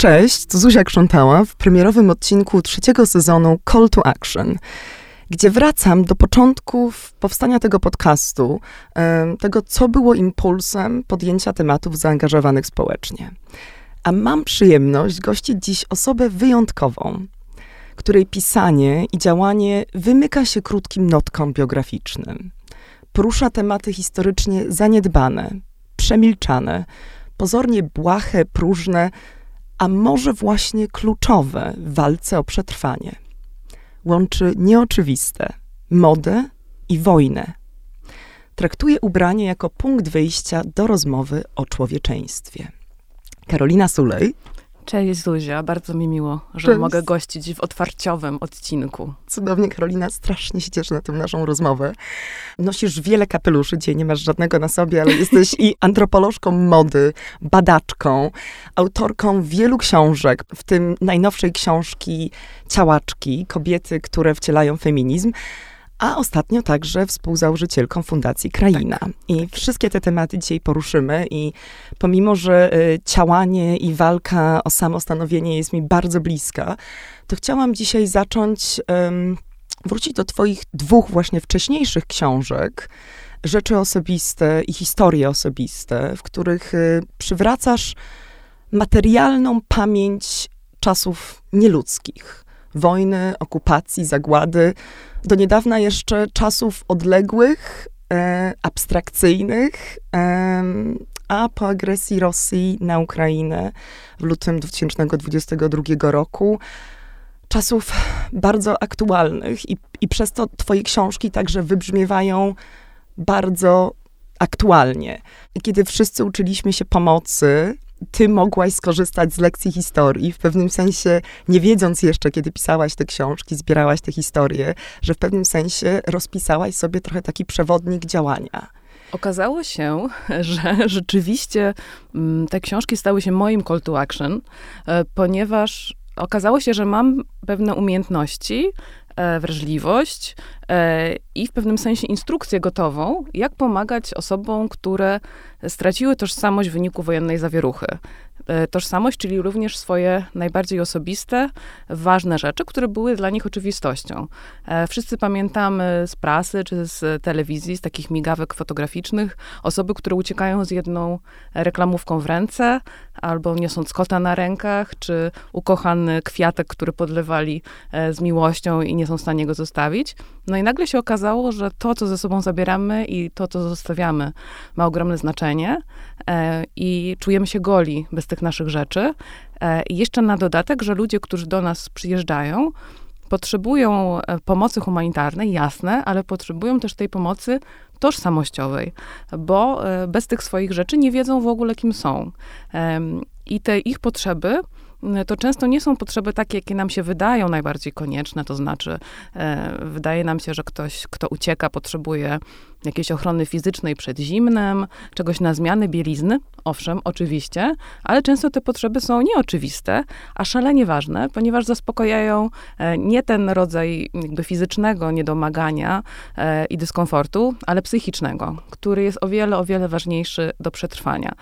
Cześć, to Zuzia Krzątała w premierowym odcinku trzeciego sezonu Call to Action, gdzie wracam do początków powstania tego podcastu, tego, co było impulsem podjęcia tematów zaangażowanych społecznie. A mam przyjemność gościć dziś osobę wyjątkową, której pisanie i działanie wymyka się krótkim notkom biograficznym. Porusza tematy historycznie zaniedbane, przemilczane, pozornie błahe, próżne, a może właśnie kluczowe w walce o przetrwanie. Łączy nieoczywiste modę i wojnę. Traktuje ubranie jako punkt wyjścia do rozmowy o człowieczeństwie. Karolina Sulej Cześć Zuzia, bardzo mi miło, że Cześć. mogę gościć w otwarciowym odcinku. Cudownie, Karolina, strasznie się cieszę na tę naszą rozmowę. Nosisz wiele kapeluszy, dzisiaj nie masz żadnego na sobie, ale jesteś i antropolożką mody, badaczką, autorką wielu książek, w tym najnowszej książki Ciałaczki, kobiety, które wcielają feminizm a ostatnio także współzałożycielką Fundacji Kraina. Tak. I wszystkie te tematy dzisiaj poruszymy i pomimo, że y, ciałanie i walka o samostanowienie jest mi bardzo bliska, to chciałam dzisiaj zacząć um, wrócić do twoich dwóch właśnie wcześniejszych książek, Rzeczy osobiste i historie osobiste, w których y, przywracasz materialną pamięć czasów nieludzkich wojny, okupacji, zagłady, do niedawna jeszcze czasów odległych, e, abstrakcyjnych, e, a po agresji Rosji na Ukrainę w lutym 2022 roku, czasów bardzo aktualnych i, i przez to twoje książki także wybrzmiewają bardzo aktualnie. Kiedy wszyscy uczyliśmy się pomocy, ty mogłaś skorzystać z lekcji historii, w pewnym sensie nie wiedząc jeszcze, kiedy pisałaś te książki, zbierałaś te historie, że w pewnym sensie rozpisałaś sobie trochę taki przewodnik działania. Okazało się, że rzeczywiście mm, te książki stały się moim call to action, e, ponieważ okazało się, że mam pewne umiejętności, wrażliwość e, i w pewnym sensie instrukcję gotową, jak pomagać osobom, które straciły tożsamość w wyniku wojennej zawieruchy. E, tożsamość, czyli również swoje najbardziej osobiste, ważne rzeczy, które były dla nich oczywistością. E, wszyscy pamiętamy z prasy czy z telewizji, z takich migawek fotograficznych, osoby, które uciekają z jedną reklamówką w ręce, albo niosąc kota na rękach, czy ukochany kwiatek, który podlewali e, z miłością i nie są w stanie go zostawić. No i nagle się okazało, że to, co ze sobą zabieramy i to, co zostawiamy, ma ogromne znaczenie i czujemy się goli bez tych naszych rzeczy. E, I jeszcze na dodatek, że ludzie, którzy do nas przyjeżdżają, potrzebują e, pomocy humanitarnej, jasne, ale potrzebują też tej pomocy tożsamościowej, bo e, bez tych swoich rzeczy nie wiedzą w ogóle, kim są. I te ich potrzeby to często nie są potrzeby takie, jakie nam się wydają najbardziej konieczne, to znaczy wydaje nam się, że ktoś, kto ucieka, potrzebuje jakiejś ochrony fizycznej przed zimnem, czegoś na zmiany bielizny. Owszem, oczywiście, ale często te potrzeby są nieoczywiste, a szalenie ważne, ponieważ zaspokajają e, nie ten rodzaj jakby fizycznego niedomagania e, i dyskomfortu, ale psychicznego, który jest o wiele, o wiele ważniejszy do przetrwania.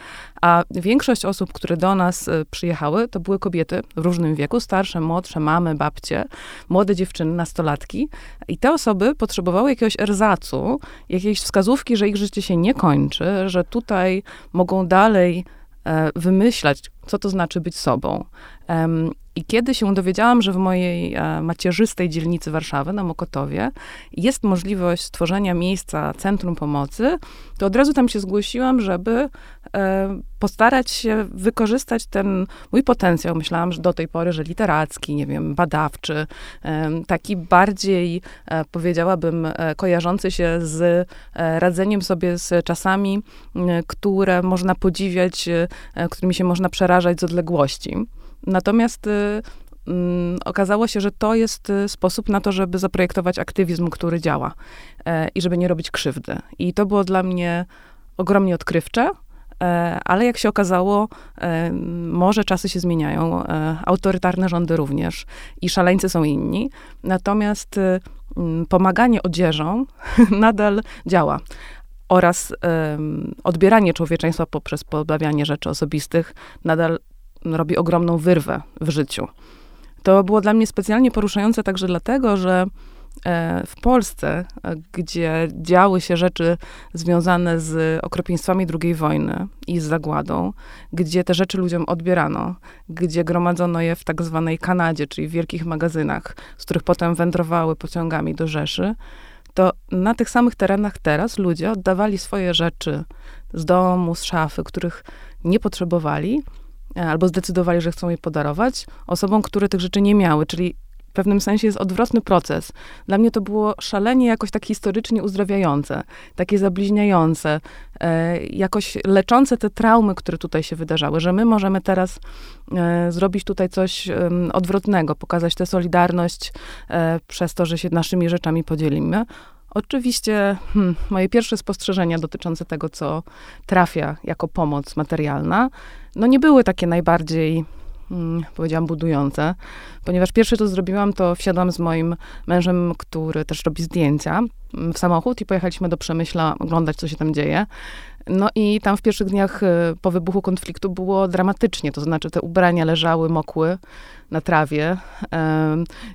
A większość osób, które do nas e, przyjechały, to były kobiety w różnym wieku, starsze, młodsze, mamy, babcie, młode dziewczyny, nastolatki. I te osoby potrzebowały jakiegoś erzacu, jakiegoś jakieś wskazówki, że ich życie się nie kończy, że tutaj mogą dalej e, wymyślać, co to znaczy być sobą. I kiedy się dowiedziałam, że w mojej e, macierzystej dzielnicy Warszawy, na Mokotowie, jest możliwość stworzenia miejsca Centrum Pomocy, to od razu tam się zgłosiłam, żeby postarać się wykorzystać ten mój potencjał. Myślałam, że do tej pory, że literacki, nie wiem, badawczy, e, taki bardziej, powiedziałabym, kojarzący się z radzeniem sobie z czasami, które można podziwiać, którymi się można przerażać z odległości. Natomiast mm, okazało się, że to jest sposób na to, żeby zaprojektować aktywizm, który działa e, i żeby nie robić krzywdy. I to było dla mnie ogromnie odkrywcze, e, ale jak się okazało, e, może czasy się zmieniają, autorytarne rządy również i szaleńcy są inni. Natomiast pomaganie odzieżą nadal działa oraz odbieranie człowieczeństwa poprzez pozbawianie rzeczy osobistych nadal robi ogromną wyrwę w życiu. To było dla mnie specjalnie poruszające także dlatego, że e, w Polsce, e, gdzie działy się rzeczy związane z okropieństwami II wojny i z zagładą, gdzie te rzeczy ludziom odbierano, gdzie gromadzono je w tak zwanej Kanadzie, czyli w wielkich magazynach, z których potem wędrowały pociągami do Rzeszy, to na tych samych terenach teraz ludzie oddawali swoje rzeczy z domu, z szafy, których nie potrzebowali, e, albo zdecydowali, że chcą je podarować osobom, które tych rzeczy nie miały, czyli pewnym sensie jest odwrotny proces. Dla mnie to było szalenie jakoś tak historycznie uzdrawiające, takie zabliźniające, e, jakoś leczące te traumy, które tutaj się wydarzały, że my możemy teraz e, zrobić tutaj coś e, odwrotnego, pokazać tę solidarność e, przez to, że się naszymi rzeczami podzielimy. Oczywiście hmm, moje pierwsze spostrzeżenia dotyczące tego, co trafia jako pomoc materialna, no nie były takie najbardziej powiedziałam, budujące, ponieważ pierwsze to zrobiłam, to wsiadłam z moim mężem, który też robi zdjęcia, mm, w samochód i pojechaliśmy do Przemyśla oglądać, co się tam dzieje. No i tam w pierwszych dniach y, po wybuchu konfliktu było dramatycznie, to znaczy te ubrania leżały, mokły na trawie,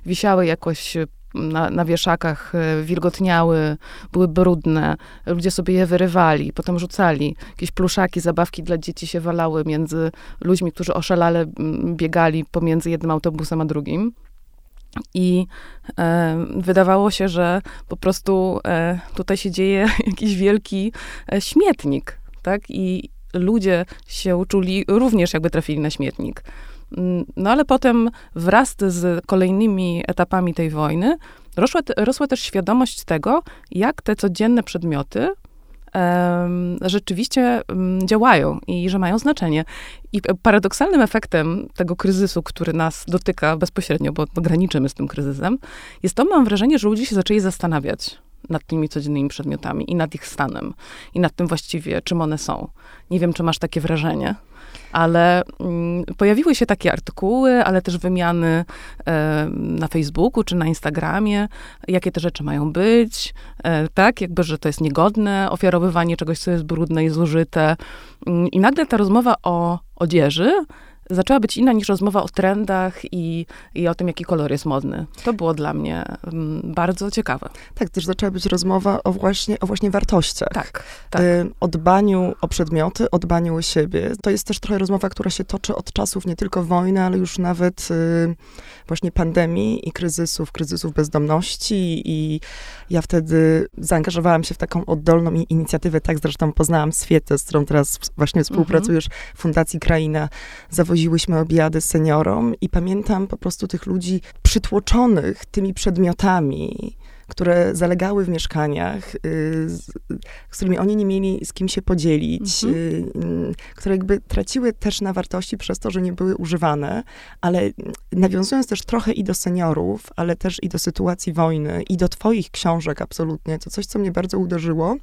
wisiały jakoś na, na wieszakach e, wilgotniały, były brudne, ludzie sobie je wyrywali, potem rzucali. Jakieś pluszaki, zabawki dla dzieci się walały między ludźmi, którzy oszalale biegali pomiędzy jednym autobusem a drugim. I e, wydawało się, że po prostu e, tutaj się dzieje jakiś wielki e, śmietnik, tak? I ludzie się czuli również jakby trafili na śmietnik. Mm, no ale potem wraz z kolejnymi etapami tej wojny rosła, rosła też świadomość tego, jak te codzienne przedmioty rzeczywiście um, działają i że mają znaczenie. I paradoksalnym efektem tego kryzysu, który nas dotyka bezpośrednio, bo graniczymy z tym kryzysem, jest to, mam wrażenie, że ludzie się zaczęli zastanawiać nad tymi codziennymi przedmiotami i nad ich stanem, i nad tym właściwie, czym one są. Nie wiem, czy masz takie wrażenie ale mm, pojawiły się takie artykuły, ale też wymiany na Facebooku czy na Instagramie, jakie te rzeczy mają być, e, tak, jakby, że to jest niegodne ofiarowywanie czegoś, co jest brudne i zużyte. Mm, I nagle ta rozmowa o odzieży zaczęła być inna niż rozmowa o trendach i, i o tym, jaki kolor jest modny. To było dla mnie um, bardzo ciekawe. Tak, też zaczęła być rozmowa o właśnie, o właśnie wartościach. Tak, tak. Y, o dbaniu o przedmioty, o dbaniu o siebie. To jest też trochę rozmowa, która się toczy od czasów nie tylko wojny, ale już nawet y, właśnie pandemii i kryzysów, kryzysów bezdomności i ja wtedy zaangażowałam się w taką oddolną inicjatywę, tak zresztą poznałam Swietę, z którą teraz właśnie współpracujesz w Fundacji Kraina, zawoziłyśmy obiady seniorom i pamiętam po prostu tych ludzi przytłoczonych tymi przedmiotami, które zalegały w mieszkaniach, y, z, którymi oni nie mieli z kim się podzielić, mhm. y, które jakby traciły też na wartości przez to, że nie były używane, ale nawiązując też trochę i do seniorów, ale też i do sytuacji wojny, i do twoich książek absolutnie, to coś, co mnie bardzo uderzyło,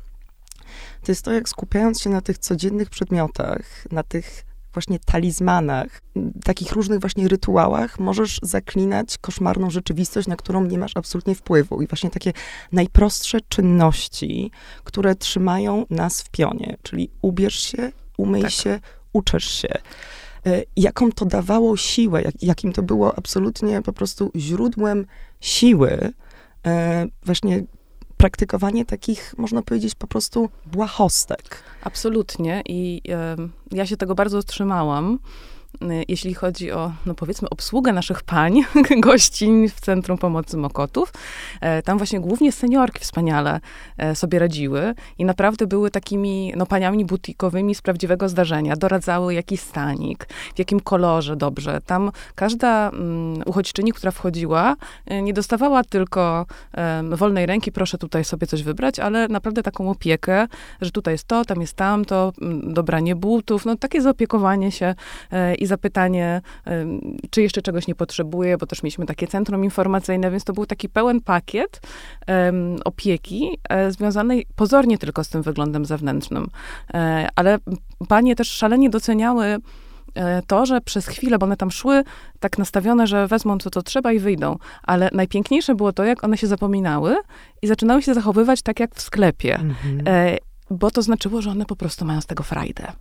to jest to, jak skupiając się na tych codziennych przedmiotach, na tych właśnie talizmanach, takich różnych właśnie rytuałach, możesz zaklinać koszmarną rzeczywistość, na którą nie masz absolutnie wpływu. I właśnie takie najprostsze czynności, które trzymają nas w pionie, czyli ubierz się, umyj tak. się, uczesz się e, jaką to dawało siłę, jak, jakim to było absolutnie po prostu źródłem siły, e, właśnie praktykowanie takich, można powiedzieć, po prostu błahostek. Absolutnie i y, ja się tego bardzo trzymałam. Y, jeśli chodzi o, no powiedzmy, obsługę naszych pań, gościń w Centrum Pomocy Mokotów. E, tam właśnie głównie seniorki wspaniale e, sobie radziły i naprawdę były takimi, no, paniami butikowymi z prawdziwego zdarzenia. Doradzały jakiś stanik, w jakim kolorze dobrze. Tam każda um, uchodźczyni, która wchodziła, e, nie dostawała tylko um, wolnej ręki, proszę tutaj sobie coś wybrać, ale naprawdę taką opiekę, że tutaj jest to, tam jest tamto, dobranie butów, no takie zaopiekowanie się i zapytanie, czy jeszcze czegoś nie potrzebuje, bo też mieliśmy takie centrum informacyjne, więc to był taki pełen pakiet opieki e, związanej pozornie tylko z tym wyglądem zewnętrznym. E, ale panie też szalenie doceniały e, to, że przez chwilę, bo one tam szły tak nastawione, że wezmą co to trzeba i wyjdą. Ale najpiękniejsze było to, jak one się zapominały i zaczynały się zachowywać tak jak w sklepie. Mhm. E, bo to znaczyło, że one po prostu mają z tego frajdę.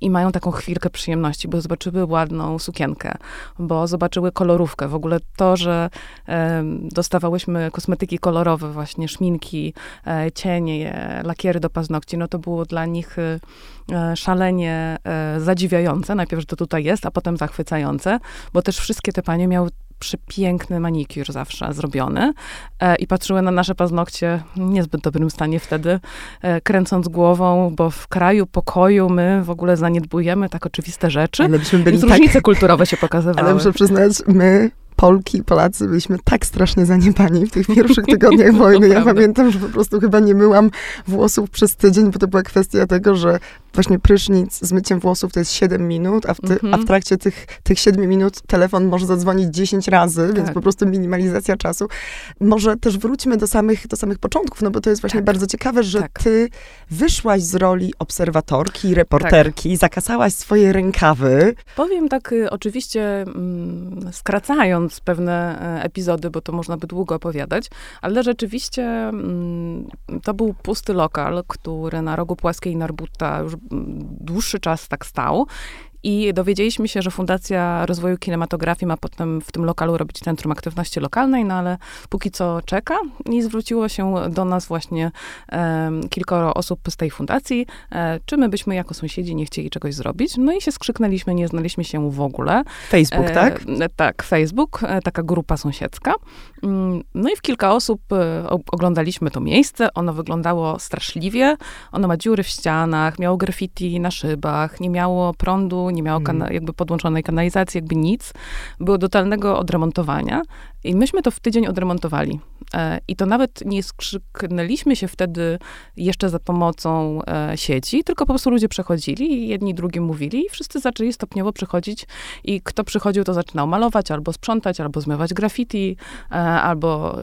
I mają taką chwilkę przyjemności, bo zobaczyły ładną sukienkę, bo zobaczyły kolorówkę. W ogóle to, że e, dostawałyśmy kosmetyki kolorowe, właśnie szminki, e, cienie, lakiery do paznokci, no to było dla nich e, szalenie e, zadziwiające. Najpierw, że to tutaj jest, a potem zachwycające, bo też wszystkie te panie miały przepiękny manikur zawsze zrobiony e, i patrzyły na nasze paznokcie w niezbyt dobrym stanie wtedy, e, kręcąc głową, bo w kraju pokoju my w ogóle zaniedbujemy tak oczywiste rzeczy. Ale byśmy byli tak... różnice kulturowe się pokazywały. Ale muszę przyznać, my Polki Polacy byliśmy tak strasznie zaniepani w tych pierwszych tygodniach wojny. Ja pamiętam, że po prostu chyba nie myłam włosów przez tydzień, bo to była kwestia tego, że właśnie prysznic z myciem włosów to jest 7 minut, a w, ty, a w mhm. trakcie tych, tych 7 minut telefon może zadzwonić 10 razy, tak. więc po prostu minimalizacja czasu. Może też wróćmy do samych, do samych początków, no bo to jest właśnie tak. bardzo ciekawe, że tak. ty wyszłaś z roli obserwatorki, reporterki, tak. zakasałaś swoje rękawy. Powiem tak y, oczywiście mm, skracając pewne e, epizody, bo to można by długo opowiadać, ale rzeczywiście mm, to był pusty lokal, który na rogu Płaskiej Narbuta już dłuższy czas tak stał. I dowiedzieliśmy się, że Fundacja Rozwoju Kinematografii ma potem w tym lokalu robić Centrum Aktywności Lokalnej, no ale póki co czeka i zwróciło się do nas właśnie e, kilkoro osób z tej fundacji, e, czy my byśmy jako sąsiedzi nie chcieli czegoś zrobić. No i się skrzyknęliśmy, nie znaliśmy się w ogóle. Facebook, e, tak? Tak, Facebook, e, taka grupa sąsiedzka. Mm, no i w kilka osób e, oglądaliśmy to miejsce. Ono wyglądało straszliwie. Ono ma dziury w ścianach, miało graffiti na szybach, nie miało prądu, nie miało kana- mhm. jakby podłączonej kanalizacji, jakby nic. Było totalnego odremontowania. I myśmy to w tydzień odremontowali. E, I to nawet nie skrzyknęliśmy się wtedy jeszcze za pomocą e, sieci, tylko po prostu ludzie przechodzili i jedni drugim mówili i wszyscy zaczęli stopniowo przychodzić i kto przychodził, to zaczynał malować, albo sprzątać, albo zmywać graffiti, e, albo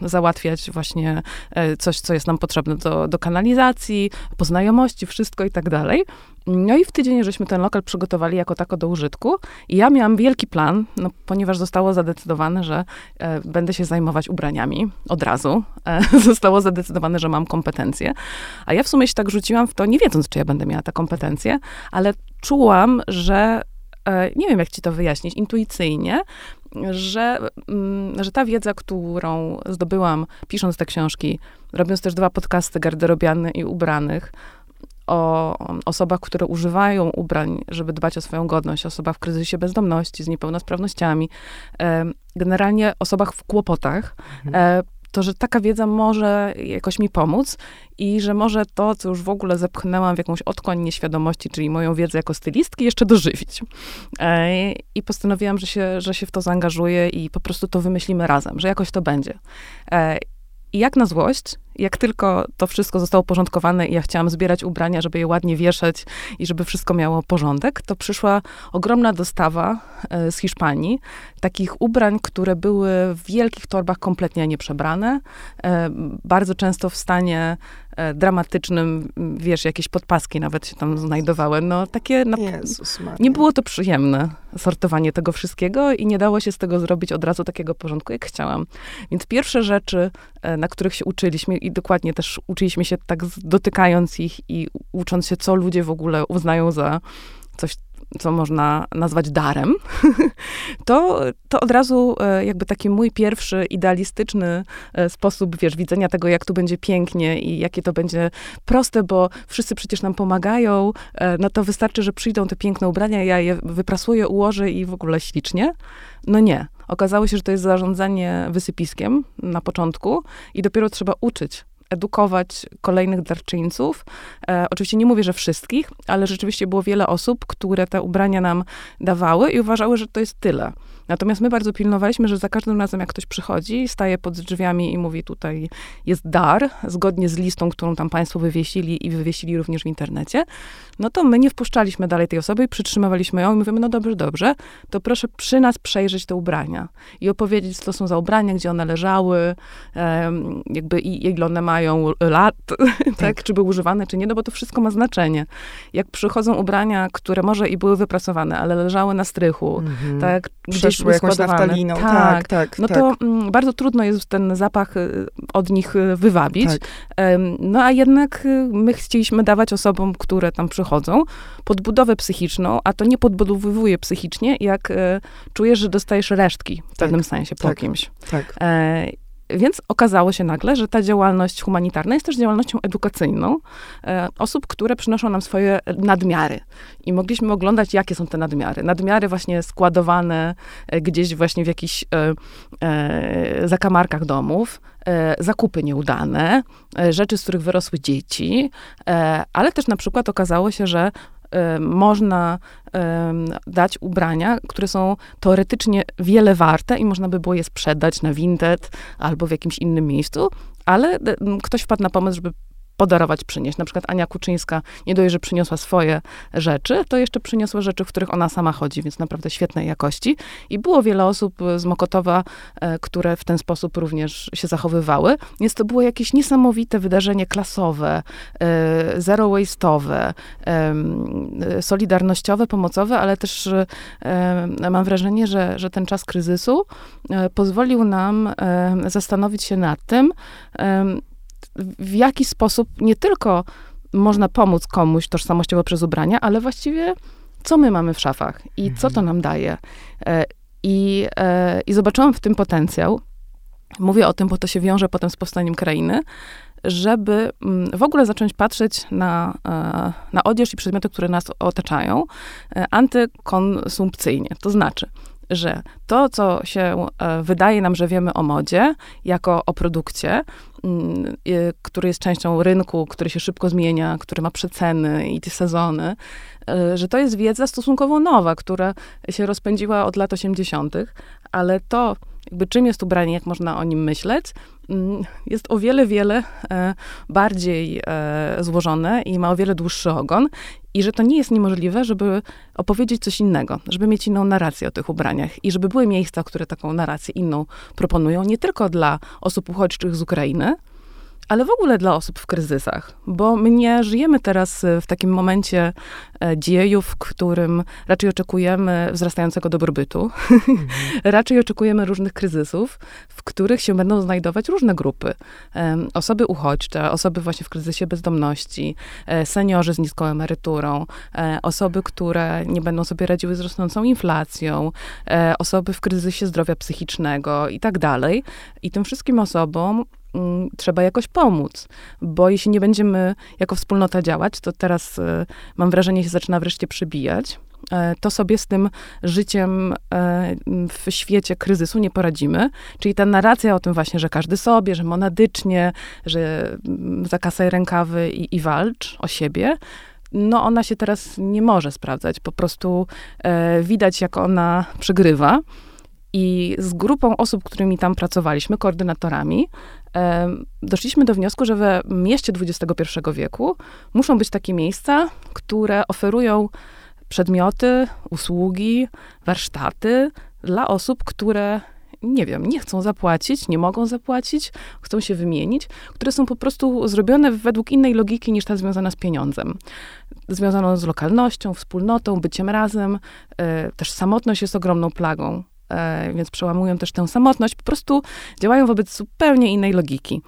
załatwiać właśnie coś, co jest nam potrzebne do, do kanalizacji, poznajomości, wszystko i tak dalej. No i w tydzień żeśmy ten lokal przygotowali jako tako do użytku. I ja miałam wielki plan, no, ponieważ zostało zadecydowane, że e, będę się zajmować ubraniami od razu. E, zostało zadecydowane, że mam kompetencje. A ja w sumie się tak rzuciłam w to, nie wiedząc, czy ja będę miała te kompetencje, ale czułam, że e, nie wiem, jak ci to wyjaśnić, intuicyjnie, że, mm, że ta wiedza, którą zdobyłam pisząc te książki, robiąc też dwa podcasty garderobiane i ubranych, o osobach, które używają ubrań, żeby dbać o swoją godność, osobach w kryzysie bezdomności, z niepełnosprawnościami, generalnie osobach w kłopotach, mhm. E, to, że taka wiedza może jakoś mi pomóc i że może to, co już w ogóle zepchnęłam w jakąś otkoń nieświadomości, czyli moją wiedzę jako stylistki, jeszcze dożywić. E, I postanowiłam, że się, że się w to zaangażuję i po prostu to wymyślimy razem, że jakoś to będzie. E, I jak na złość, jak tylko to wszystko zostało porządkowane i ja chciałam zbierać ubrania, żeby je ładnie wieszać i żeby wszystko miało porządek, to przyszła ogromna dostawa e, z Hiszpanii takich ubrań, które były w wielkich torbach kompletnie nieprzebrane, e, bardzo często w stanie e, dramatycznym, wiesz, jakieś podpaski nawet się tam znajdowały. No takie, na... nie było to przyjemne sortowanie tego wszystkiego i nie dało się z tego zrobić od razu takiego porządku, jak chciałam. Więc pierwsze rzeczy, na których się uczyliśmy i dokładnie też uczyliśmy się tak dotykając ich i ucząc się, co ludzie w ogóle uznają za coś, co można nazwać darem, to, to od razu e, jakby taki mój pierwszy idealistyczny e, sposób, wiesz, widzenia tego, jak tu będzie pięknie i jakie to będzie proste, bo wszyscy przecież nam pomagają, e, no to wystarczy, że przyjdą te piękne ubrania, ja je wyprasuję, ułożę i w ogóle ślicznie. No nie. Okazało się, że to jest zarządzanie wysypiskiem na początku i dopiero trzeba uczyć edukować kolejnych darczyńców. E, oczywiście nie mówię, że wszystkich, ale rzeczywiście było wiele osób, które te ubrania nam dawały i uważały, że to jest tyle. Natomiast my bardzo pilnowaliśmy, że za każdym razem, jak ktoś przychodzi, staje pod drzwiami i mówi, tutaj jest dar, zgodnie z listą, którą tam państwo wywiesili i wywiesili również w internecie, no to my nie wpuszczaliśmy dalej tej osoby i przytrzymywaliśmy ją i mówimy, no dobrze, dobrze, to proszę przy nas przejrzeć te ubrania i opowiedzieć, co to są za ubrania, gdzie one leżały, jakby i ile one mają lat, tak. tak, czy były używane, czy nie, no bo to wszystko ma znaczenie. Jak przychodzą ubrania, które może i były wypracowane, ale leżały na strychu, mm-hmm. tak, gdzieś jakąś naftalinną, tak, tak, tak, no tak. to mm, bardzo trudno jest ten zapach y, od nich y, wywabić. Tak. No a jednak y, my chcieliśmy dawać osobom, które tam przychodzą, podbudowę psychiczną, a to nie podbudowuje psychicznie, jak czujesz, że dostajesz resztki w pewnym tak, sensie po kimś. Tak. Więc okazało się nagle, że ta działalność humanitarna jest też działalnością edukacyjną e, osób, które przynoszą nam swoje nadmiary. I mogliśmy oglądać, jakie są te nadmiary. Nadmiary właśnie składowane e, gdzieś właśnie w jakichś e, e zakamarkach domów, e, zakupy nieudane, e, rzeczy, z których wyrosły dzieci, ale też na przykład okazało się, że można dać ubrania, które są teoretycznie wiele warte i można by było je sprzedać na Vinted albo w jakimś innym miejscu, ale ktoś wpadł na pomysł, żeby podarować, przynieść. Na przykład Ania Kuczyńska nie dość, że przyniosła swoje rzeczy, to jeszcze przyniosła rzeczy, w których ona sama chodzi, więc naprawdę świetnej jakości. I było wiele osób z Mokotowa, e, które w ten sposób również się zachowywały. Więc to było jakieś niesamowite wydarzenie klasowe, e, zero waste'owe, e, solidarnościowe, pomocowe, ale też mam wrażenie, że, że ten czas kryzysu pozwolił nam zastanowić się nad tym, w jaki sposób nie tylko można pomóc komuś tożsamościowo przez ubrania, ale właściwie co my mamy w szafach i co to mhm. nam daje. E, I, e, I zobaczyłam w tym potencjał. Mówię o tym, bo to się wiąże potem z powstaniem krainy, żeby mm, w ogóle zacząć patrzeć na, e, na odzież i przedmioty, które nas otaczają, antykonsumpcyjnie. To znaczy, że to, co się wydaje nam, że wiemy o modzie, jako o produkcie, który jest częścią rynku, który się szybko zmienia, który ma przeceny i te sezony, e, że to jest wiedza stosunkowo nowa, która się rozpędziła od lat 80., ale to, jakby czym jest ubranie, jak można o nim myśleć, mm, jest o wiele, wiele e, bardziej złożone i ma o wiele dłuższy ogon i że to nie jest niemożliwe, żeby opowiedzieć coś innego, żeby mieć inną narrację o tych ubraniach i żeby były miejsca, które taką narrację inną proponują, nie tylko dla osób uchodźczych z Ukrainy, ale w ogóle dla osób w kryzysach, bo my nie żyjemy teraz e, w takim momencie e, dziejów, w którym raczej oczekujemy wzrastającego dobrobytu, mhm. raczej oczekujemy różnych kryzysów, w których się będą znajdować różne grupy. Osoby uchodźcze, osoby właśnie w kryzysie bezdomności, e, seniorzy z niską emeryturą, osoby, które nie będą sobie radziły z rosnącą inflacją, osoby w kryzysie zdrowia psychicznego i tak dalej. I tym wszystkim osobom Mm, trzeba jakoś pomóc, bo jeśli nie będziemy jako wspólnota działać, to teraz y, mam wrażenie, się zaczyna wreszcie przybijać e, to sobie z tym życiem e, w świecie kryzysu nie poradzimy. Czyli ta narracja o tym właśnie, że każdy sobie, że monadycznie, że mm, zakasaj rękawy i, i walcz o siebie, no ona się teraz nie może sprawdzać. Po prostu e, widać, jak ona przegrywa. I z grupą osób, którymi tam pracowaliśmy, koordynatorami, doszliśmy do wniosku, że we mieście XXI wieku muszą być takie miejsca, które oferują przedmioty, usługi, warsztaty dla osób, które nie wiem, nie chcą zapłacić, nie mogą zapłacić, chcą się wymienić, które są po prostu zrobione według innej logiki niż ta związana z pieniądzem. Związaną z lokalnością, wspólnotą, byciem razem. E, też samotność jest ogromną plagą więc przełamują też tę samotność, po prostu działają wobec zupełnie innej logiki.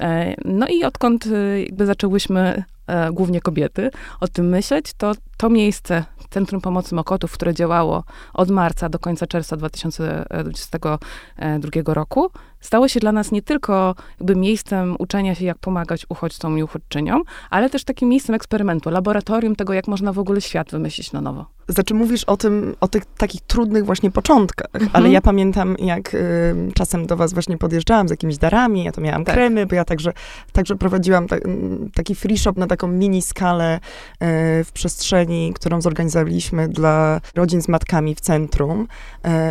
E, no i odkąd e, jakby zaczęłyśmy, głównie kobiety, o tym myśleć, to to miejsce Centrum Pomocy Mokotów, które działało od marca do końca czerwca 2022 roku, stało się dla nas nie tylko jakby miejscem uczenia się, jak pomagać uchodźcom i uchodźczyniom, ale też takim miejscem eksperymentu, laboratorium tego, jak można w ogóle świat wymyślić na nowo. Znaczy mówisz o tym, o tych takich trudnych właśnie początkach, mhm. ale ja pamiętam, jak y, czasem do was właśnie podjeżdżałam z jakimiś darami, ja to miałam tak. kremy, bo ja także, także prowadziłam ta, taki free shop na taką mini skalę y, w przestrzeni, którą zorganizowaliśmy dla rodzin z matkami w centrum.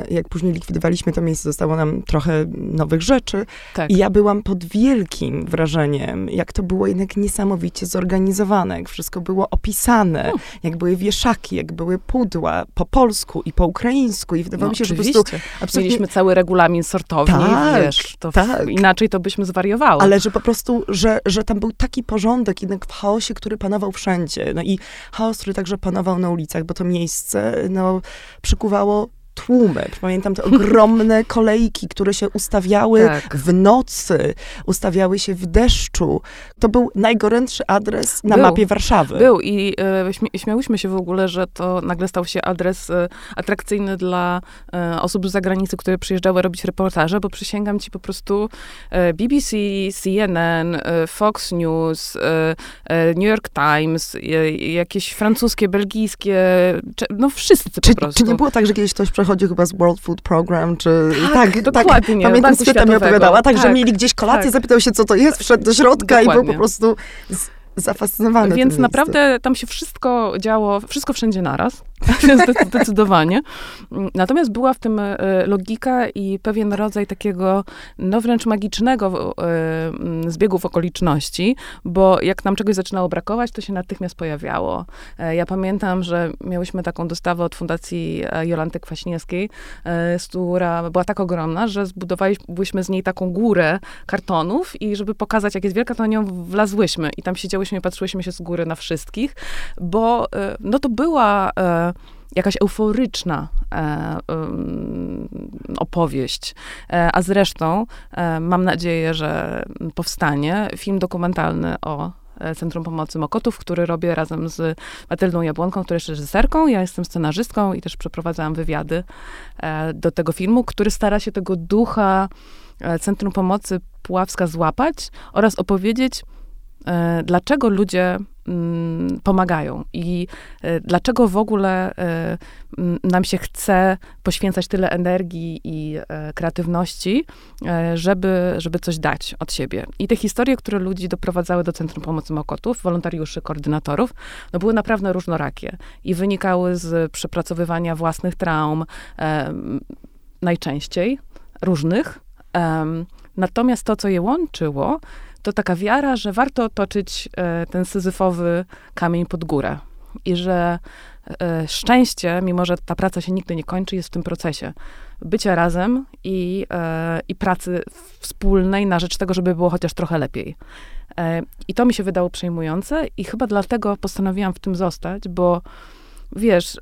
Y, jak później likwidowaliśmy to miejsce, zostało nam trochę nowych rzeczy. Tak. I ja byłam pod wielkim wrażeniem, jak to było jednak niesamowicie zorganizowane, jak wszystko było opisane, hmm. jak były wieszaki, jak były pudła po polsku i po ukraińsku i wydawało No, mi się, że po prostu absolutnie Mieliśmy cały regulamin sortowni, Tak, wiesz, to w- tak. inaczej to byśmy zwariowały. Ale że po prostu, że, że tam był taki porządek jednak w chaosie, który panował wszędzie. No i chaos, który także panował na ulicach, bo to miejsce, no, przykuwało tłumy. Pamiętam te ogromne kolejki, które się ustawiały Tak. w nocy, ustawiały się w deszczu. To był najgorętszy adres na Był. mapie Warszawy. Był i e, śmiałyśmy się w ogóle, że to nagle stał się adres e, atrakcyjny dla e, osób z zagranicy, które przyjeżdżały robić reportaże, bo przysięgam ci po prostu e, BBC, CNN, e, Fox News, e, New York Times, jakieś francuskie, belgijskie, no wszyscy po Czy, prostu. czy nie było tak, że kiedyś ktoś przechodził chyba z World Food Program, czy... Tak, dokładnie, Pamiętam, Banku Sweta mi opowiadała, tak, że Tak, mieli gdzieś kolację, tak. zapytał się, co to jest, wszedł do środka i był Dokładnie. po prostu z, zafascynowany Więc naprawdę tam się wszystko działo, wszystko wszędzie naraz, zdecydowanie. Natomiast była w tym e, logika i pewien rodzaj takiego, no wręcz magicznego e, zbiegów okoliczności, bo jak nam czegoś zaczynało brakować, to się natychmiast pojawiało. E, Ja pamiętam, że miałyśmy taką dostawę od Fundacji Jolanty Kwaśniewskiej, która była tak ogromna, że zbudowaliśmy z niej taką górę kartonów i żeby pokazać, jak jest wielka, to na nią wlazłyśmy i tam siedziałyśmy i patrzyłyśmy się z góry na wszystkich, bo no to była jakaś euforyczna e, opowieść. E, a zresztą e, mam nadzieję, że powstanie film dokumentalny o e, Centrum Pomocy Mokotów, który robię razem z Matyldą Jabłonką, która jest reżyserką. Ja jestem scenarzystką i też przeprowadzałam wywiady do tego filmu, który stara się tego ducha Centrum Pomocy Puławska złapać oraz opowiedzieć, dlaczego ludzie mm, pomagają i e, dlaczego w ogóle e, nam się chce poświęcać tyle energii i e, kreatywności, e, żeby, żeby coś dać od siebie. I te historie, które ludzi doprowadzały do Centrum Pomocy Mokotów, wolontariuszy, koordynatorów, no były naprawdę różnorakie i wynikały z przepracowywania własnych traum, e, najczęściej różnych. Natomiast to, co je łączyło, to taka wiara, że warto toczyć e, ten syzyfowy kamień pod górę. I że e, szczęście, mimo że ta praca się nigdy nie kończy, jest w tym procesie bycia razem i, e, i pracy wspólnej na rzecz tego, żeby było chociaż trochę lepiej. I to mi się wydało przejmujące i chyba dlatego postanowiłam w tym zostać, bo wiesz,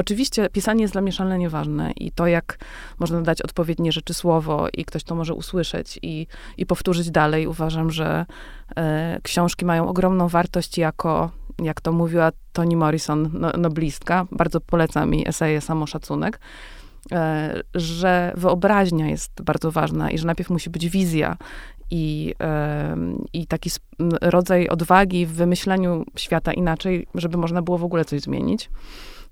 oczywiście pisanie jest dla mnie szalenie ważne i to, jak można dać odpowiednie rzeczy słowo i ktoś to może usłyszeć i, i powtórzyć dalej, uważam, że e, książki mają ogromną wartość jako, jak to mówiła Toni Morrison, no, noblistka, bardzo polecam jej eseje Samoszacunek, e, że wyobraźnia jest bardzo ważna i że najpierw musi być wizja i, i taki rodzaj odwagi w wymyśleniu świata inaczej, żeby można było w ogóle coś zmienić.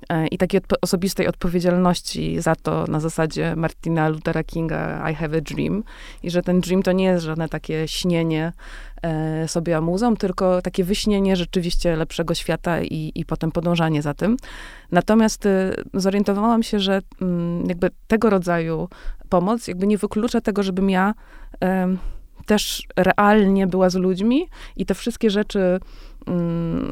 E, I takiej odpo- osobistej odpowiedzialności za to na zasadzie Martina Luthera Kinga I have a dream. I że ten dream to nie jest żadne takie śnienie e, sobie amuzą, tylko takie wyśnienie rzeczywiście lepszego świata i, i potem podążanie za tym. Natomiast e, zorientowałam się, że mm, jakby tego rodzaju pomoc jakby nie wyklucza tego, żebym ja em, też realnie była z ludźmi i te wszystkie rzeczy,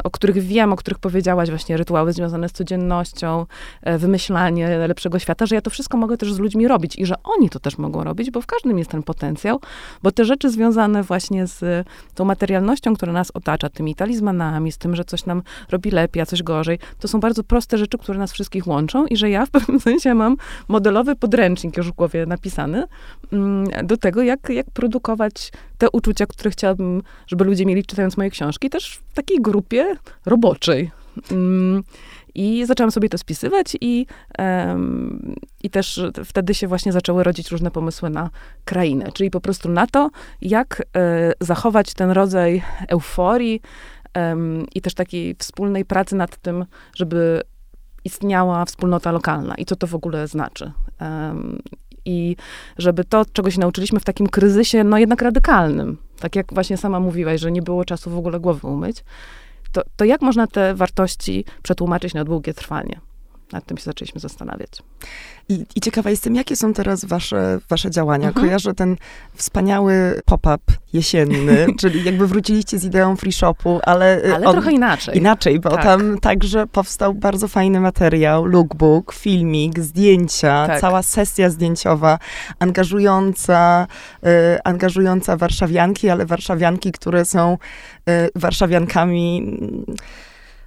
o których wiem, o których powiedziałaś, właśnie rytuały związane z codziennością, e, wymyślanie lepszego świata, że ja to wszystko mogę też z ludźmi robić i że oni to też mogą robić, bo w każdym jest ten potencjał, bo te rzeczy związane właśnie z tą materialnością, która nas otacza, tymi talizmanami, z tym, że coś nam robi lepiej, a coś gorzej, to są bardzo proste rzeczy, które nas wszystkich łączą i że ja w pewnym sensie mam modelowy podręcznik już w głowie napisany mm, do tego, jak, jak produkować te uczucia, które chciałabym, żeby ludzie mieli czytając moje książki, też takiej grupie roboczej. Mm, I zaczęłam sobie to spisywać i, em, i też wtedy się właśnie zaczęły rodzić różne pomysły na krainę, czyli po prostu na to, jak e, zachować ten rodzaj euforii em, i też takiej wspólnej pracy nad tym, żeby istniała wspólnota lokalna i co to w ogóle znaczy. Em, I żeby to, czego się nauczyliśmy w takim kryzysie, no jednak radykalnym, tak jak właśnie sama mówiłaś, że nie było czasu w ogóle głowy umyć, to, to jak można te wartości przetłumaczyć na długie trwanie? Nad tym się zaczęliśmy zastanawiać. I, I, ciekawa jestem, jakie są teraz wasze, wasze działania? Mhm. Kojarzę ten wspaniały pop-up jesienny, czyli jakby wróciliście z ideą free shopu, ale... Y, ale on, trochę inaczej. Inaczej, bo tak. tam także powstał bardzo fajny materiał, lookbook, filmik, zdjęcia, tak. cała sesja zdjęciowa, angażująca, y, angażująca warszawianki, ale warszawianki, które są y, warszawiankami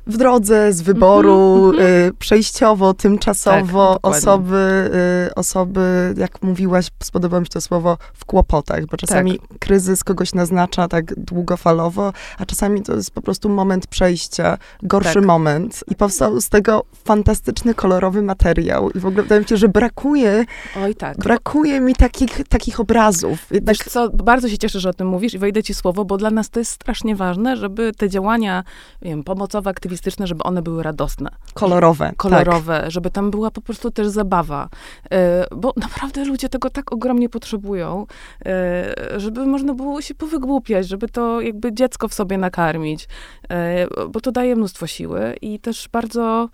w drodze, z wyboru, mm-hmm. y, przejściowo, tymczasowo, tak, osoby, y, osoby, jak mówiłaś, spodoba mi się to słowo, w kłopotach, bo czasami tak. kryzys kogoś naznacza tak długofalowo, a czasami to jest po prostu moment przejścia, gorszy tak. moment. I powstał z tego fantastyczny, kolorowy materiał. I w ogóle wydaje mi się, że brakuje, Oj, tak. brakuje mi takich, takich obrazów. Jednak... Wiesz co, bardzo się cieszę, że o tym mówisz i wejdę ci słowo, bo dla nas to jest strasznie ważne, żeby te działania, wiem, pomocowe, aktywistyczne, żeby one były radosne. Kolorowe. Kolorowe, tak. żeby tam była po prostu też zabawa. E, bo naprawdę ludzie tego tak ogromnie potrzebują, e, żeby można było się powygłupiać, żeby to jakby dziecko w sobie nakarmić, e, bo to daje mnóstwo siły i też bardzo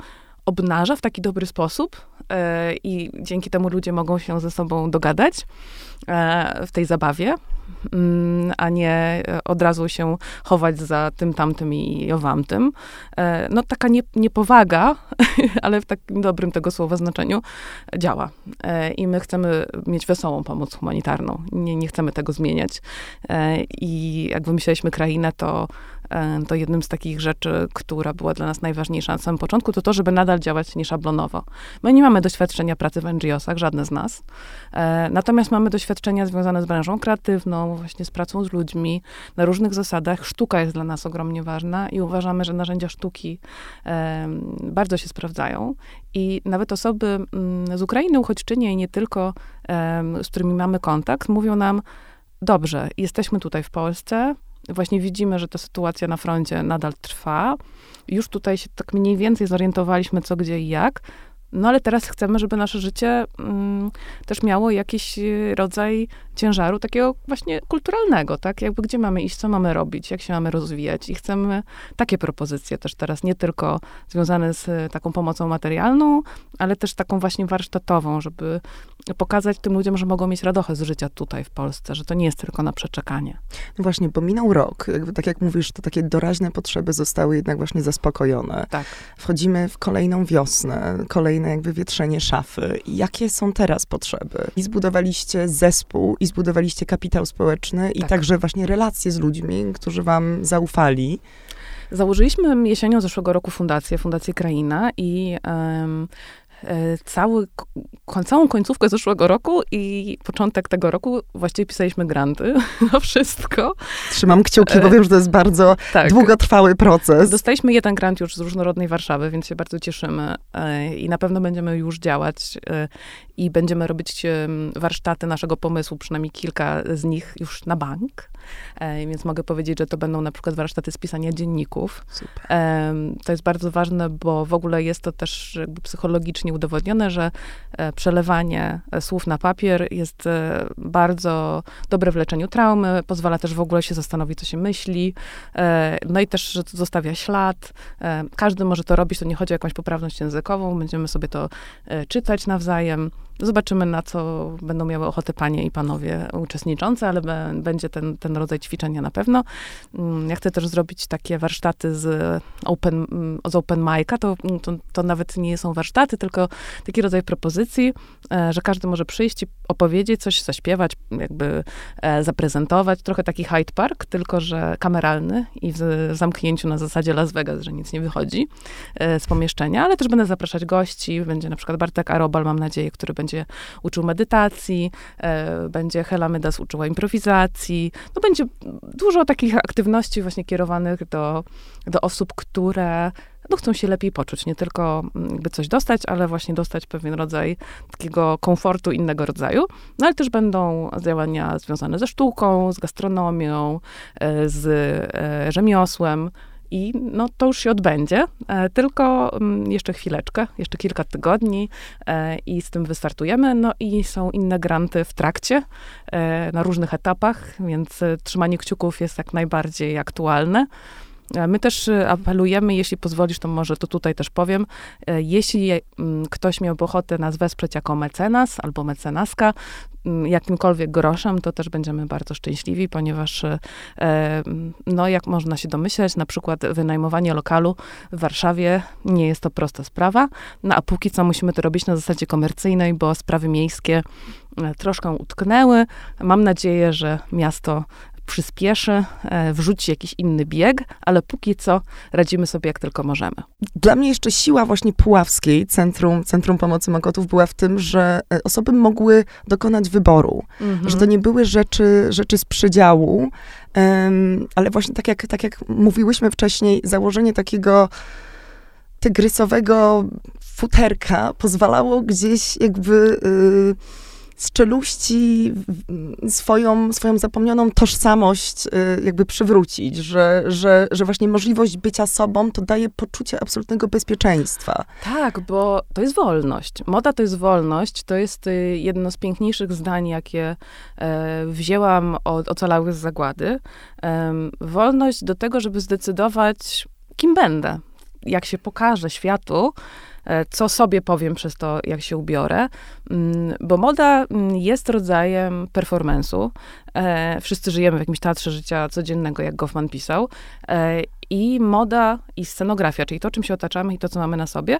obnaża w taki dobry sposób i dzięki temu ludzie mogą się ze sobą dogadać w tej zabawie. Mm, a nie e, od razu się chować za tym, tamtym i owamtym. E, no taka nie, niepowaga, ale w takim dobrym tego słowa znaczeniu działa. E, I my chcemy mieć wesołą pomoc humanitarną. Nie, nie chcemy tego zmieniać. I jak wymyśleliśmy krainę, to to jednym z takich rzeczy, która była dla nas najważniejsza na samym początku, to to, żeby nadal działać nieszablonowo. My nie mamy doświadczenia pracy w NGO-sach, żadne z nas. Natomiast mamy doświadczenia związane z branżą kreatywną, właśnie z pracą z ludźmi, na różnych zasadach. Sztuka jest dla nas ogromnie ważna i uważamy, że narzędzia sztuki bardzo się sprawdzają. I nawet osoby mm, z Ukrainy, uchodźczynie i nie tylko, z którymi mamy kontakt, mówią nam, dobrze, jesteśmy tutaj w Polsce, właśnie widzimy, że ta sytuacja na froncie nadal trwa. Już tutaj się tak mniej więcej zorientowaliśmy, co, gdzie i jak. No ale teraz chcemy, żeby nasze życie mm, też miało jakiś e, rodzaj ciężaru takiego właśnie kulturalnego, tak? Jakby gdzie mamy iść, co mamy robić, jak się mamy rozwijać. I chcemy takie propozycje też teraz, nie tylko związane z e, taką pomocą materialną, ale też taką właśnie warsztatową, żeby pokazać tym ludziom, że mogą mieć radochę z życia tutaj w Polsce, że to nie jest tylko na przeczekanie. No właśnie, bo minął rok. Jakby, tak jak mówisz, to takie doraźne potrzeby zostały jednak właśnie zaspokojone. Tak. Wchodzimy w kolejną wiosnę, kolejne jakby wietrzenie szafy. Jakie są teraz potrzeby? I zbudowaliście zespół, i zbudowaliście kapitał społeczny, tak. i także właśnie relacje z ludźmi, którzy wam zaufali. Założyliśmy jesienią zeszłego roku fundację, Fundację Kraina i um, cały, całą końcówkę zeszłego roku i początek tego roku właściwie pisaliśmy granty na wszystko. Trzymam kciuki, bo e, wiem, że to jest bardzo tak. długotrwały proces. Dostaliśmy jeden grant już z Różnorodnej Warszawy, więc się bardzo cieszymy e, i na pewno będziemy już działać i będziemy robić warsztaty naszego pomysłu, przynajmniej kilka z nich już na bank. Więc mogę powiedzieć, że to będą na przykład warsztaty z pisania dzienników. Super. To jest bardzo ważne, bo w ogóle jest to też psychologicznie udowodnione, że e, przelewanie e, słów na papier jest e, bardzo dobre w leczeniu traumy, pozwala też w ogóle się zastanowić, co się myśli, no i też, że to zostawia ślad. Każdy może to robić, to nie chodzi o jakąś poprawność językową, będziemy sobie to czytać nawzajem. Zobaczymy, na co będą miały ochotę panie i panowie uczestniczący, ale będzie ten, ten rodzaj ćwiczenia na pewno. Mm, ja chcę też zrobić takie warsztaty z open, mm, z open mic'a. To, to, to nawet nie są warsztaty, tylko taki rodzaj propozycji, e, że każdy może przyjść i opowiedzieć coś, zaśpiewać, jakby e, zaprezentować. Trochę taki Hyde Park, tylko że kameralny i w zamknięciu na zasadzie Las Vegas, że nic nie wychodzi e, z pomieszczenia, ale też będę zapraszać gości. Będzie na przykład Bartek Arobal, mam nadzieję, który będzie będzie uczył medytacji, e, będzie Hela Mydas uczyła improwizacji. No będzie dużo takich aktywności właśnie kierowanych do, do osób, które no, chcą się lepiej poczuć, nie tylko mm, jakby coś dostać, ale właśnie dostać pewien rodzaj takiego komfortu innego rodzaju. No ale też będą działania związane ze sztuką, z gastronomią, e, z e, rzemiosłem. I no, to już się odbędzie, e, tylko mm, jeszcze chwileczkę, jeszcze kilka tygodni i z tym wystartujemy. No i są inne granty w trakcie, na różnych etapach, więc trzymanie kciuków jest jak najbardziej aktualne. My też apelujemy, jeśli pozwolisz, to może to tutaj też powiem, jeśli mm, ktoś miałby ochotę nas wesprzeć jako mecenas albo mecenaska, mm, jakimkolwiek groszem, to też będziemy bardzo szczęśliwi, ponieważ, no jak można się domyśleć, na przykład wynajmowanie lokalu w Warszawie nie jest to prosta sprawa, no a póki co musimy to robić na zasadzie komercyjnej, bo sprawy miejskie e, troszkę utknęły. Mam nadzieję, że miasto przyspieszy, e, wrzuci jakiś inny bieg, ale póki co radzimy sobie jak tylko możemy. Dla mnie jeszcze siła właśnie Puławskiej, Centrum, Centrum Pomocy Mokotów, była w tym, że e, osoby mogły dokonać wyboru, mhm. że to nie były rzeczy, rzeczy z przedziału, um, ale właśnie tak jak, tak jak mówiłyśmy wcześniej, założenie takiego tygrysowego futerka pozwalało gdzieś jakby... Yy, z czeluści swoją, swoją zapomnianą tożsamość y, jakby przywrócić, że, że, że właśnie możliwość bycia sobą to daje poczucie absolutnego bezpieczeństwa. Tak, bo to jest wolność. Moda to jest wolność. To jest y, jedno z piękniejszych zdań, jakie e, wzięłam od ocalałych z zagłady. Wolność do tego, żeby zdecydować, kim będę, jak się pokażę światu, co sobie powiem przez to, jak się ubiorę, mm, bo moda mm, jest rodzajem performance'u. E, wszyscy żyjemy w jakimś teatrze życia codziennego, jak Goffman pisał. E, I moda i scenografia, czyli to, czym się otaczamy i to, co mamy na sobie,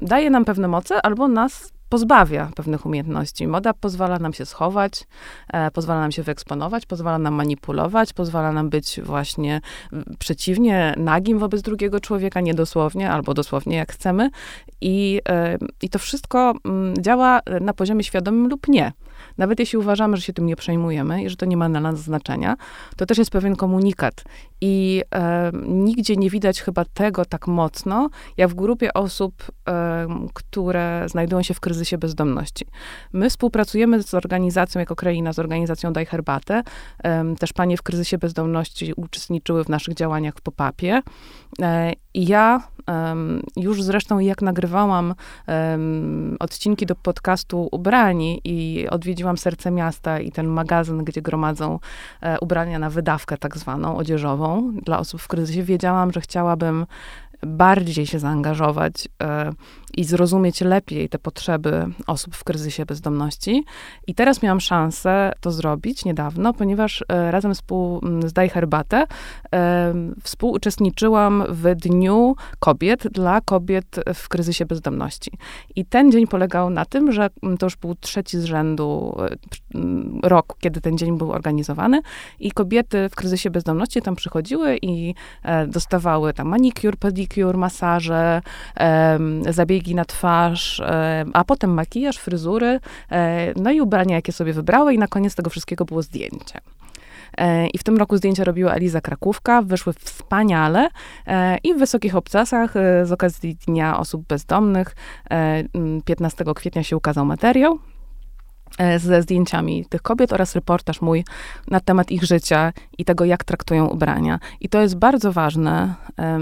daje nam pewne moce albo nas pozbawia pewnych umiejętności. Moda pozwala nam się schować, e, pozwala nam się wyeksponować, pozwala nam manipulować, pozwala nam być właśnie przeciwnie, nagim wobec drugiego człowieka, niedosłownie albo dosłownie, jak chcemy. I, e, i to wszystko działa na poziomie świadomym lub nie. Nawet jeśli uważamy, że się tym nie przejmujemy i że to nie ma na nas znaczenia, to też jest pewien komunikat. I e, nigdzie nie widać chyba tego tak mocno, jak w grupie osób, e, które znajdują się w kryzysie bezdomności. My współpracujemy z organizacją, jako kraina, z organizacją Daj Herbatę. E, też panie w kryzysie bezdomności uczestniczyły w naszych działaniach w pop-upie. E, I ja już zresztą jak nagrywałam odcinki do podcastu Ubrani i odwiedziłam Serce Miasta i ten magazyn, gdzie gromadzą e, ubrania na wydawkę tak zwaną, odzieżową. Dla osób w kryzysie, wiedziałam, że chciałabym bardziej się zaangażować e, i zrozumieć lepiej te potrzeby osób w kryzysie bezdomności. I teraz miałam szansę to zrobić niedawno, ponieważ e, razem współ, z Daj Herbatę e, współuczestniczyłam w Dniu Kobiet dla kobiet w kryzysie bezdomności. I ten dzień polegał na tym, że to już był trzeci z rzędu rok, kiedy ten dzień był organizowany i kobiety w kryzysie bezdomności tam przychodziły i dostawały tam manicure, pedicure, masaże, zabiegi na twarz, e, a potem makijaż, fryzury, e, no i ubrania, jakie sobie wybrały i na koniec tego wszystkiego było zdjęcie. E, I w tym roku zdjęcia robiła Eliza Krakówka, wyszły wspaniale i w wysokich obcasach z okazji Dnia Osób Bezdomnych 15 kwietnia się ukazał materiał. E, ze zdjęciami tych kobiet oraz reportaż mój na temat ich życia i tego, jak traktują ubrania. I to jest bardzo ważne,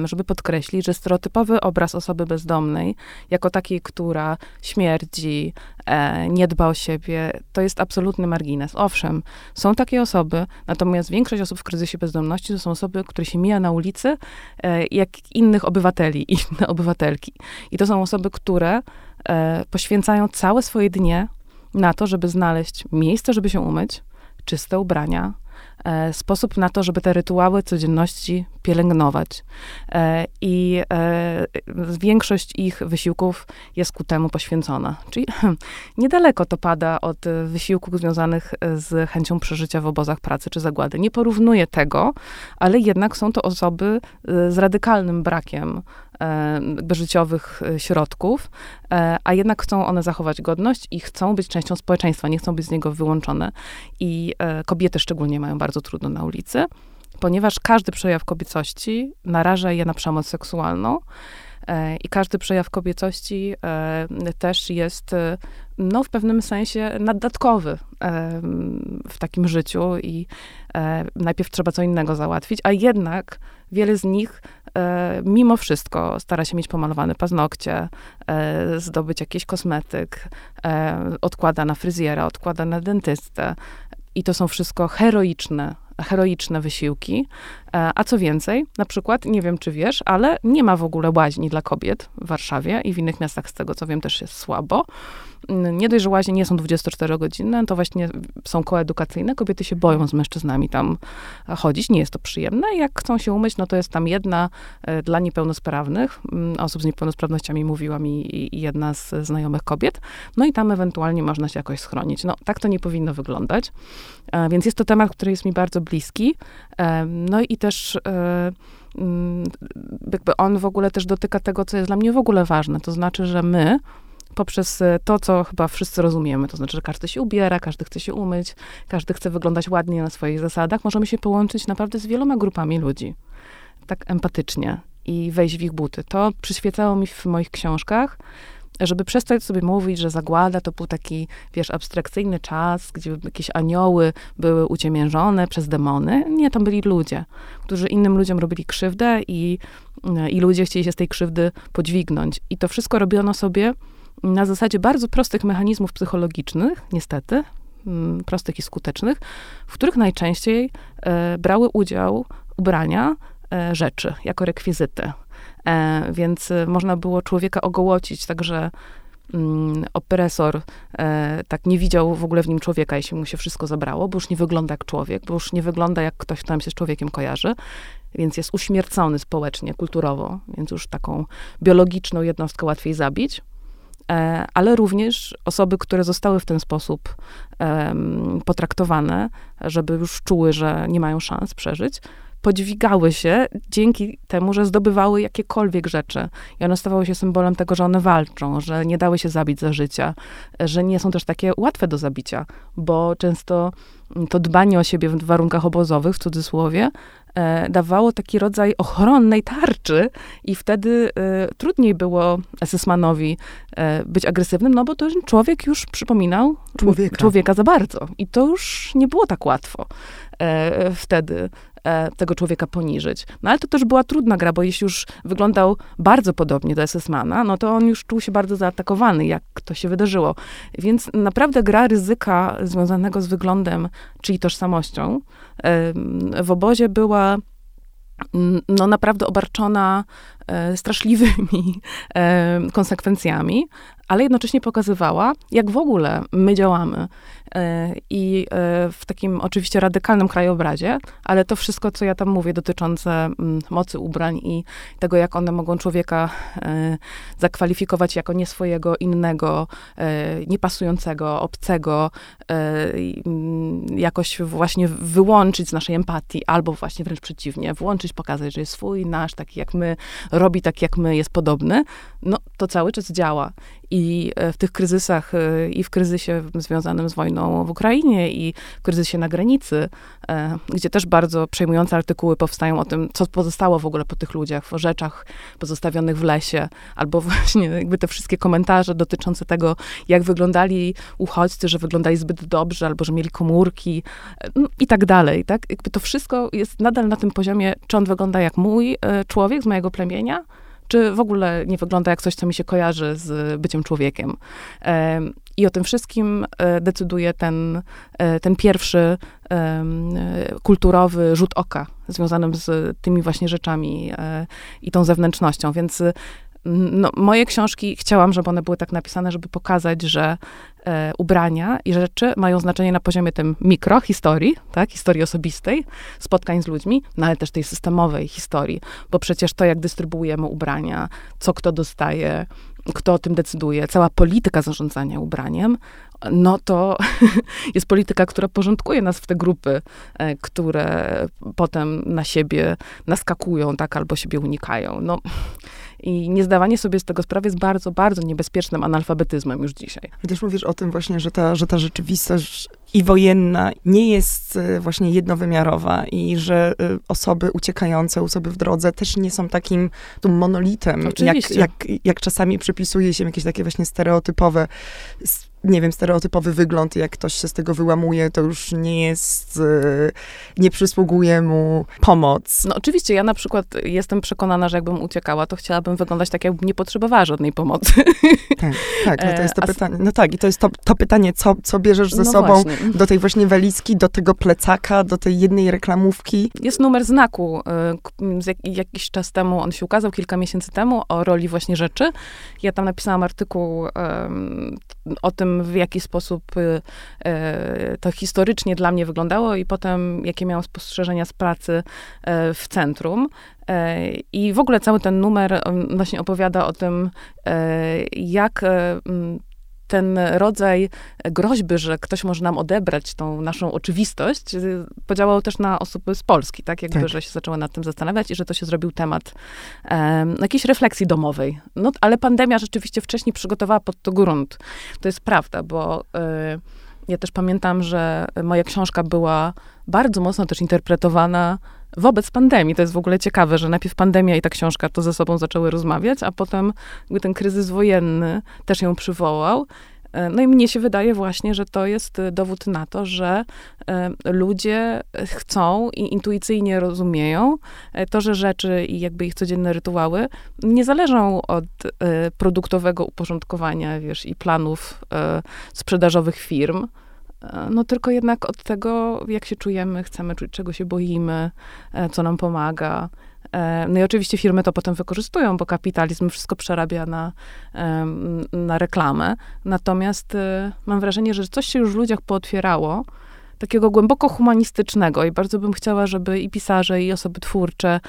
żeby podkreślić, że stereotypowy obraz osoby bezdomnej, jako takiej, która śmierdzi, e, nie dba o siebie, to jest absolutny margines. Owszem, są takie osoby, natomiast większość osób w kryzysie bezdomności to są osoby, które się mija na ulicy, e, jak innych obywateli, inne obywatelki. I to są osoby, które poświęcają całe swoje dnie na to, żeby znaleźć miejsce, żeby się umyć, czyste ubrania, e, sposób na to, żeby te rytuały codzienności pielęgnować. E, I e, większość ich wysiłków jest ku temu poświęcona. Czyli niedaleko to pada od wysiłków związanych z chęcią przeżycia w obozach pracy czy zagłady. Nie porównuję tego, ale jednak są to osoby z radykalnym brakiem E, życiowych e, środków, e, a jednak chcą one zachować godność i chcą być częścią społeczeństwa, nie chcą być z niego wyłączone. I kobiety szczególnie mają bardzo trudno na ulicy, ponieważ każdy przejaw kobiecości naraża je na przemoc seksualną. I każdy przejaw kobiecości też jest no, w pewnym sensie naddatkowy w takim życiu i najpierw trzeba co innego załatwić, a jednak wiele z nich E, mimo wszystko stara się mieć pomalowane paznokcie, e, zdobyć jakiś kosmetyk, e, odkłada na fryzjera, odkłada na dentystę. I to są wszystko heroiczne heroiczne wysiłki. E, a co więcej, na przykład, nie wiem czy wiesz, ale nie ma w ogóle łaźni dla kobiet w Warszawie i w innych miastach, z tego co wiem, też jest słabo nie dość, że łaźnie nie są 24-godzinne, to właśnie są koedukacyjne. Kobiety się boją z mężczyznami tam chodzić. Nie jest to przyjemne. Jak chcą się umyć, no to jest tam jedna e, dla niepełnosprawnych, mm, osób z niepełnosprawnościami mówiła mi jedna z znajomych kobiet. No i tam ewentualnie można się jakoś schronić. No tak to nie powinno wyglądać. E, więc jest to temat, który jest mi bardzo bliski. E, no i też mm, jakby on w ogóle też dotyka tego, co jest dla mnie w ogóle ważne. To znaczy, że my, poprzez e, to, co chyba wszyscy rozumiemy, to znaczy, że każdy się ubiera, każdy chce się umyć, każdy chce wyglądać ładnie na swoich zasadach, możemy się połączyć naprawdę z wieloma grupami ludzi, tak empatycznie i wejść w ich buty. To przyświecało mi w moich książkach, żeby przestać sobie mówić, że zagłada to był taki, wiesz, abstrakcyjny czas, gdzie jakieś anioły były uciemiężone przez demony. Nie, to byli ludzie, którzy innym ludziom robili krzywdę i, i ludzie chcieli się z tej krzywdy podźwignąć. I to wszystko robiono sobie na zasadzie bardzo prostych mechanizmów psychologicznych, niestety, mm, prostych i skutecznych, w których najczęściej e, brały udział ubrania, e, rzeczy jako rekwizyty. E, więc można było człowieka ogołocić, także mm, opresor e, tak nie widział w ogóle w nim człowieka, jeśli mu się wszystko zabrało, bo już nie wygląda jak człowiek, bo już nie wygląda jak ktoś, kto nam się z człowiekiem kojarzy, więc jest uśmiercony społecznie, kulturowo, więc już taką biologiczną jednostkę łatwiej zabić. E, ale również osoby, które zostały w ten sposób potraktowane, żeby już czuły, że nie mają szans przeżyć, podźwigały się dzięki temu, że zdobywały jakiekolwiek rzeczy. I one stawały się symbolem tego, że one walczą, że nie dały się zabić za życia, że nie są też takie łatwe do zabicia, bo często to dbanie o siebie w warunkach obozowych, w cudzysłowie, dawało taki rodzaj ochronnej tarczy i wtedy e, trudniej było Esesmanowi e, być agresywnym, no bo to człowiek już przypominał człowieka. człowieka za bardzo. I to już nie było tak łatwo e, wtedy e, tego człowieka poniżyć. No ale to też była trudna gra, bo jeśli już wyglądał bardzo podobnie do Esesmana, no to on już czuł się bardzo zaatakowany, jak to się wydarzyło. Więc naprawdę gra ryzyka związanego z wyglądem, czyli tożsamością, w obozie była no naprawdę obarczona e, straszliwymi e, konsekwencjami, ale jednocześnie pokazywała, jak w ogóle my działamy. E, I e, w takim oczywiście radykalnym krajobrazie, ale to wszystko, co ja tam mówię, dotyczące mm, mocy ubrań i tego, jak one mogą człowieka e, zakwalifikować jako nie swojego, innego, niepasującego, obcego, mm, jakoś właśnie wyłączyć z naszej empatii, albo właśnie wręcz przeciwnie, włączyć, pokazać, że jest swój, nasz, taki jak my, robi tak jak my, jest podobny, no to cały czas działa. I e, w tych kryzysach, e, i w kryzysie związanym z wojną w Ukrainie, i w kryzysie na granicy, e, gdzie też bardzo przejmujące artykuły powstają o tym, co pozostało w ogóle po tych ludziach, o rzeczach pozostawionych w lesie, albo właśnie jakby te wszystkie komentarze dotyczące tego, jak wyglądali uchodźcy, że wyglądali zbyt dobrze, albo że mieli komórki no, i tak dalej, tak? Jakby to wszystko jest nadal na tym poziomie, czy on wygląda jak mój człowiek z mojego plemienia, czy w ogóle nie wygląda jak coś, co mi się kojarzy z byciem człowiekiem. I o tym wszystkim e, decyduje ten, e, ten pierwszy kulturowy rzut oka związanym z tymi właśnie rzeczami e, i tą zewnętrznością. Więc no, moje książki chciałam, żeby one były tak napisane, żeby pokazać, że e, ubrania i rzeczy mają znaczenie na poziomie tym mikro, historii, tak, historii osobistej, spotkań z ludźmi, no ale też tej systemowej historii, bo przecież to, jak dystrybuujemy ubrania, co kto dostaje, kto o tym decyduje, cała polityka zarządzania ubraniem, no to jest polityka, która porządkuje nas w te grupy, e, które potem na siebie naskakują, tak, albo siebie unikają. No, i niezdawanie sobie z tego sprawy jest bardzo, bardzo niebezpiecznym analfabetyzmem już dzisiaj. Chociaż mówisz o tym właśnie, że ta, że ta rzeczywistość i wojenna nie jest e, właśnie jednowymiarowa i że e, osoby uciekające, osoby w drodze też nie są takim tu monolitem, jak, jak, jak czasami przypisuje się jakieś takie właśnie stereotypowe nie wiem, stereotypowy wygląd, jak ktoś się z tego wyłamuje, to już nie jest, e, nie przysługuje mu pomoc. No oczywiście, ja na przykład jestem przekonana, że jakbym uciekała, to chciałabym wyglądać tak, jakbym nie potrzebowała żadnej pomocy. Tak, tak, no to jest to E, a- pytanie. No tak, i to jest to, to pytanie, co, co bierzesz ze No sobą właśnie. do tej właśnie walizki, do tego plecaka, do tej jednej reklamówki. Jest numer znaku. y, jak, jakiś czas temu on się ukazał, kilka miesięcy temu, o roli właśnie rzeczy. Ja tam napisałam artykuł em, o tym, w jaki sposób y, e, to historycznie dla mnie wyglądało i potem jakie miałam spostrzeżenia z pracy e, w centrum. E, I w ogóle cały ten numer em, właśnie opowiada o tym, jak e, m, ten rodzaj groźby, że ktoś może nam odebrać tą naszą oczywistość, y, podziałał też na osoby z Polski, tak? Jakby, Tak. że się zaczęła nad tym zastanawiać i że to się zrobił temat em, jakiejś refleksji domowej. No, ale pandemia rzeczywiście wcześniej przygotowała pod to grunt. To jest prawda, bo y, ja też pamiętam, że moja książka była bardzo mocno też interpretowana wobec pandemii. To jest w ogóle ciekawe, że najpierw pandemia i ta książka to ze sobą zaczęły rozmawiać, a potem jakby ten kryzys wojenny też ją przywołał. E, No i mnie się wydaje właśnie, że to jest e, dowód na to, że e, ludzie chcą i intuicyjnie rozumieją to, że rzeczy i jakby ich codzienne rytuały nie zależą od produktowego uporządkowania, wiesz, i planów sprzedażowych firm, no tylko jednak od tego, jak się czujemy, chcemy czuć, czego się boimy, e, co nam pomaga. E, No i oczywiście firmy to potem wykorzystują, bo kapitalizm wszystko przerabia na, na reklamę. Natomiast e, mam wrażenie, że coś się już w ludziach pootwierało, takiego głęboko humanistycznego i bardzo bym chciała, żeby i pisarze, i osoby twórcze,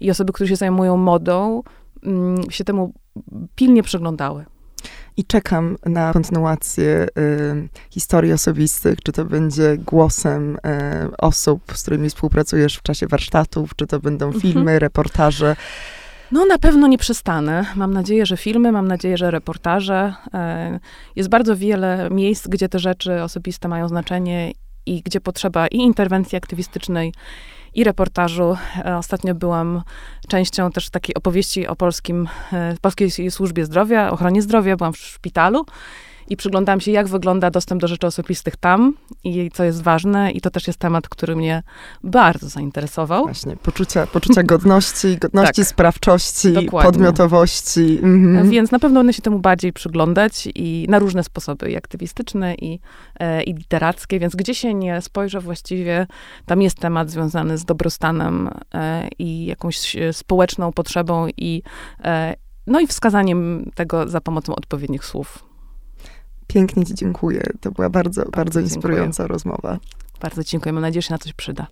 i osoby, które się zajmują modą, mm, się temu pilnie przyglądały. I czekam na kontynuację y, historii osobistych, czy to będzie głosem y, osób, z którymi współpracujesz w czasie warsztatów, czy to będą Mhm. filmy, reportaże. No na pewno nie przestanę. Mam nadzieję, że filmy, mam nadzieję, że reportaże. E, Jest bardzo wiele miejsc, gdzie te rzeczy osobiste mają znaczenie i gdzie potrzeba i interwencji aktywistycznej, i reportażu. E, Ostatnio byłam częścią też takiej opowieści o polskim, e, polskiej służbie zdrowia, ochronie zdrowia. Byłam w szpitalu i przyglądałam się, jak wygląda dostęp do rzeczy osobistych tam i co jest ważne. I to też jest temat, który mnie bardzo zainteresował. Właśnie, poczucia, poczucia godności, godności, Tak. sprawczości, Dokładnie. podmiotowości. Mhm. Więc na pewno będę się temu bardziej przyglądać i na różne sposoby, i aktywistyczne, i, e, i literackie, więc gdzie się nie spojrzę właściwie, tam jest temat związany z dobrostanem e, i jakąś e, społeczną potrzebą i e, no i wskazaniem tego za pomocą odpowiednich słów. Pięknie ci dziękuję. To była bardzo, bardzo, dziękuję. inspirująca rozmowa. Bardzo dziękuję. Mam nadzieję, że się na coś przyda.